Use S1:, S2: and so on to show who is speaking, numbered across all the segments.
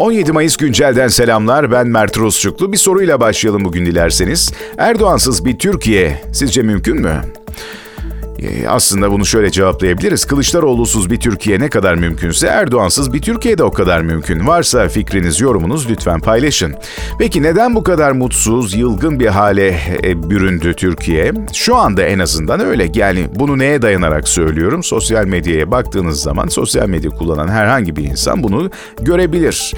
S1: 17 Mayıs güncelden selamlar. Ben Mert Rusçuklu. Bir soruyla başlayalım bugün dilerseniz. Erdoğansız bir Türkiye sizce mümkün mü? Ee, Aslında bunu şöyle cevaplayabiliriz. Kılıçdaroğlu'suz bir Türkiye ne kadar mümkünse Erdoğansız bir Türkiye de o kadar mümkün. Varsa fikriniz, yorumunuz lütfen paylaşın. Peki neden bu kadar mutsuz, yılgın bir hale e, büründü Türkiye? Şu anda en azından öyle. Yani bunu neye dayanarak söylüyorum? Sosyal medyaya baktığınız zaman sosyal medya kullanan herhangi bir insan bunu görebilir.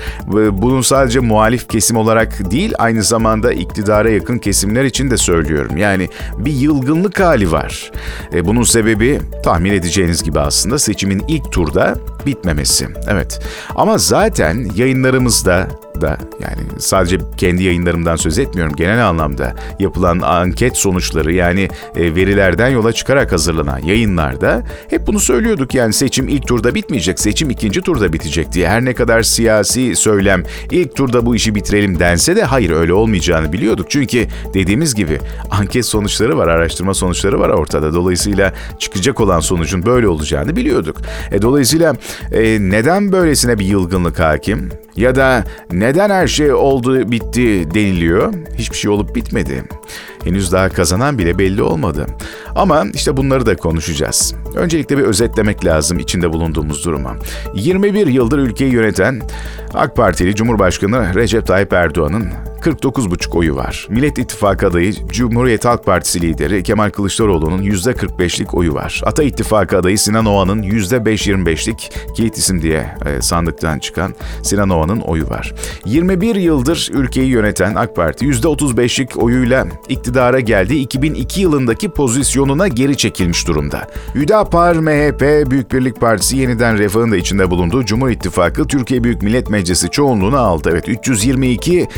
S1: Bunun sadece muhalif kesim olarak değil, aynı zamanda iktidara yakın kesimler için de söylüyorum. Yani bir yılgınlık hali var. E, bunun sebebi tahmin edeceğiniz gibi aslında seçimin ilk turda bitmemesi. Evet. Ama zaten yayınlarımızda da yani sadece kendi yayınlarımdan söz etmiyorum genel anlamda yapılan anket sonuçları yani e, verilerden yola çıkarak hazırlanan yayınlarda hep bunu söylüyorduk yani seçim ilk turda bitmeyecek seçim ikinci turda bitecek diye her ne kadar siyasi söylem ilk turda bu işi bitirelim dense de hayır öyle olmayacağını biliyorduk çünkü dediğimiz gibi anket sonuçları var araştırma sonuçları var ortada dolayısıyla çıkacak olan sonucun böyle olacağını biliyorduk. E, dolayısıyla e, neden böylesine bir yılgınlık hakim ya da neden her şey oldu bitti deniliyor? Hiçbir şey olup bitmedi. Henüz daha kazanan bile belli olmadı. Ama işte bunları da konuşacağız. Öncelikle bir özetlemek lazım içinde bulunduğumuz durumu. 21 yıldır ülkeyi yöneten AK Partili Cumhurbaşkanı Recep Tayyip Erdoğan'ın 49,5 oyu var. Millet İttifakı adayı Cumhuriyet Halk Partisi lideri Kemal Kılıçdaroğlu'nun %45'lik oyu var. Ata İttifakı adayı Sinan Oğan'ın %5-25'lik kilit isim diye e, sandıktan çıkan Sinan Oğan'ın oyu var. 21 yıldır ülkeyi yöneten AK Parti %35'lik oyuyla iktidara geldiği 2002 yılındaki pozisyonuna geri çekilmiş durumda. Hüdapar, MHP, Büyük Birlik Partisi yeniden refahın da içinde bulunduğu Cumhur İttifakı Türkiye Büyük Millet Meclisi çoğunluğunu aldı. Evet 322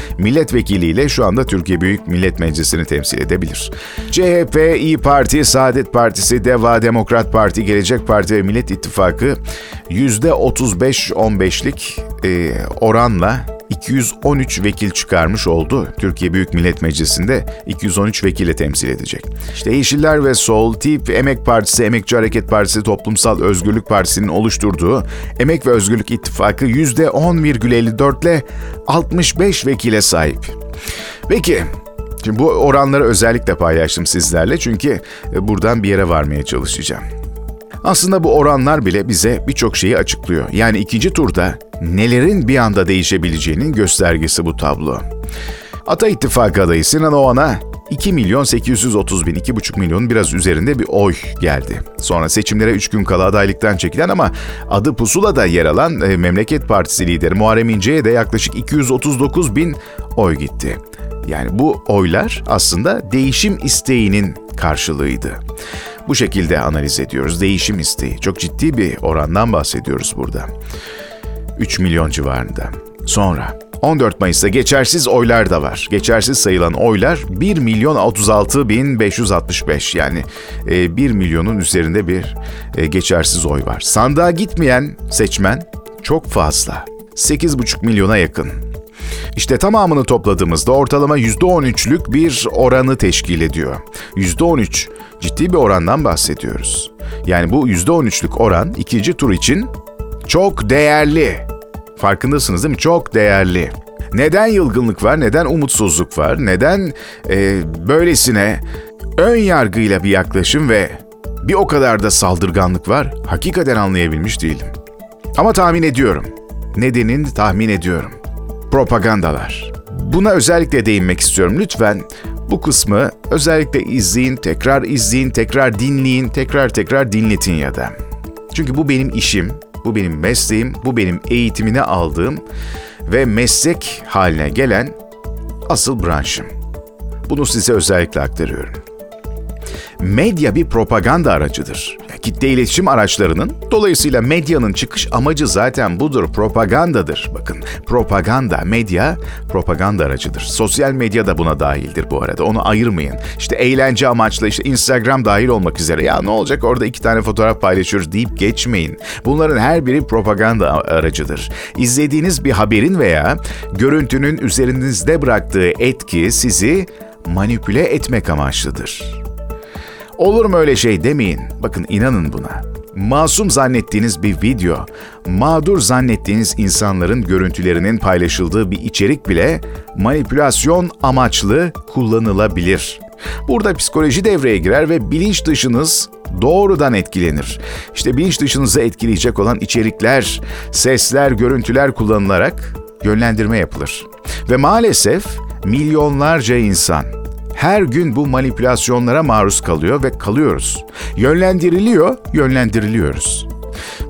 S1: milletvekiliyle şu anda Türkiye Büyük Millet Meclisi'ni temsil edebilir. CHP, İyi Parti, Saadet Partisi, Deva, Demokrat Parti, Gelecek Parti ve Millet İttifakı %35-15'lik e, oranla 213 vekil çıkarmış oldu. Türkiye Büyük Millet Meclisi'nde 213 vekile temsil edecek. İşte Yeşiller ve Sol, TİP, Emek Partisi, Emekçi Hareket Partisi, Toplumsal Özgürlük Partisi'nin oluşturduğu Emek ve Özgürlük İttifakı %10,54 ile 65 vekile sahip. Peki, Şimdi bu oranları özellikle paylaştım sizlerle çünkü e, buradan bir yere varmaya çalışacağım. Aslında bu oranlar bile bize birçok şeyi açıklıyor. Yani ikinci turda nelerin bir anda değişebileceğinin göstergesi bu tablo. Ata İttifakı adayı Sinan Oğan'a 2 milyon 830 bin, 2,5 milyonun biraz üzerinde bir oy geldi. Sonra seçimlere 3 gün kala adaylıktan çekilen ama adı pusulada yer alan e, Memleket Partisi lideri Muharrem İnce'ye de yaklaşık 239 bin oy gitti. Yani bu oylar aslında değişim isteğinin karşılığıydı. Bu şekilde analiz ediyoruz. Değişim isteği. Çok ciddi bir orandan bahsediyoruz burada. 3 milyon civarında. Sonra 14 Mayıs'ta geçersiz oylar da var. Geçersiz sayılan oylar 1 milyon 36 bin 565 yani e, 1 milyonun üzerinde bir e, geçersiz oy var. Sandığa gitmeyen seçmen çok fazla. 8,5 milyona yakın. İşte tamamını topladığımızda ortalama %13'lük bir oranı teşkil ediyor. %13 ciddi bir orandan bahsediyoruz. Yani bu %13'lük oran ikinci tur için çok değerli. Farkındasınız değil mi? Çok değerli. Neden yılgınlık var? Neden umutsuzluk var? Neden e, böylesine ön yargıyla bir yaklaşım ve bir o kadar da saldırganlık var? Hakikaten anlayabilmiş değilim. Ama tahmin ediyorum. Nedenini tahmin ediyorum propagandalar. Buna özellikle değinmek istiyorum. Lütfen bu kısmı özellikle izleyin, tekrar izleyin, tekrar dinleyin, tekrar tekrar dinletin ya da. Çünkü bu benim işim, bu benim mesleğim, bu benim eğitimine aldığım ve meslek haline gelen asıl branşım. Bunu size özellikle aktarıyorum. Medya bir propaganda aracıdır. Kitle iletişim araçlarının, dolayısıyla medyanın çıkış amacı zaten budur, propagandadır. Bakın, propaganda, medya propaganda aracıdır. Sosyal medya da buna dahildir bu arada, onu ayırmayın. İşte eğlence amaçlı, işte Instagram dahil olmak üzere. Ya ne olacak orada iki tane fotoğraf paylaşıyoruz deyip geçmeyin. Bunların her biri propaganda aracıdır. İzlediğiniz bir haberin veya görüntünün üzerinizde bıraktığı etki sizi manipüle etmek amaçlıdır. Olur mu öyle şey demeyin. Bakın inanın buna. masum zannettiğiniz bir video, mağdur zannettiğiniz insanların görüntülerinin paylaşıldığı bir içerik bile manipülasyon amaçlı kullanılabilir. Burada psikoloji devreye girer ve bilinç dışınız doğrudan etkilenir. İşte bilinç dışınızı etkileyecek olan içerikler, sesler, görüntüler kullanılarak yönlendirme yapılır. Ve maalesef milyonlarca insan her gün bu manipülasyonlara maruz kalıyor ve kalıyoruz. Yönlendiriliyor, yönlendiriliyoruz.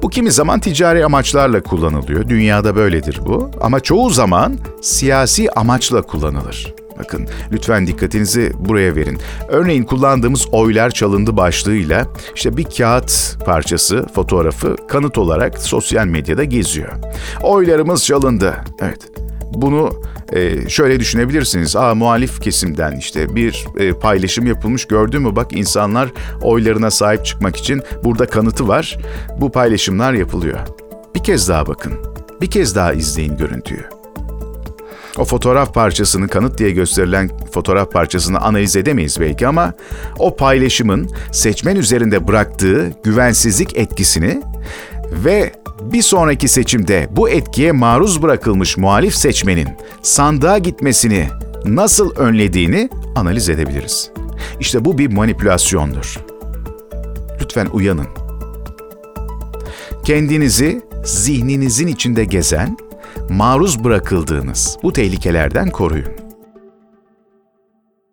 S1: Bu kimi zaman ticari amaçlarla kullanılıyor. Dünyada böyledir bu. Ama çoğu zaman siyasi amaçla kullanılır. Bakın lütfen dikkatinizi buraya verin. Örneğin kullandığımız oylar çalındı başlığıyla işte bir kağıt parçası, fotoğrafı kanıt olarak sosyal medyada geziyor. Oylarımız çalındı. Evet. Bunu e, şöyle düşünebilirsiniz. Aa muhalif kesimden işte bir e, paylaşım yapılmış gördün mü bak insanlar oylarına sahip çıkmak için burada kanıtı var. Bu paylaşımlar yapılıyor. Bir kez daha bakın. Bir kez daha izleyin görüntüyü. O fotoğraf parçasını kanıt diye gösterilen fotoğraf parçasını analiz edemeyiz belki ama o paylaşımın seçmen üzerinde bıraktığı güvensizlik etkisini ve bir sonraki seçimde bu etkiye maruz bırakılmış muhalif seçmenin sandığa gitmesini nasıl önlediğini analiz edebiliriz. İşte bu bir manipülasyondur. Lütfen uyanın. Kendinizi zihninizin içinde gezen, maruz bırakıldığınız bu tehlikelerden koruyun.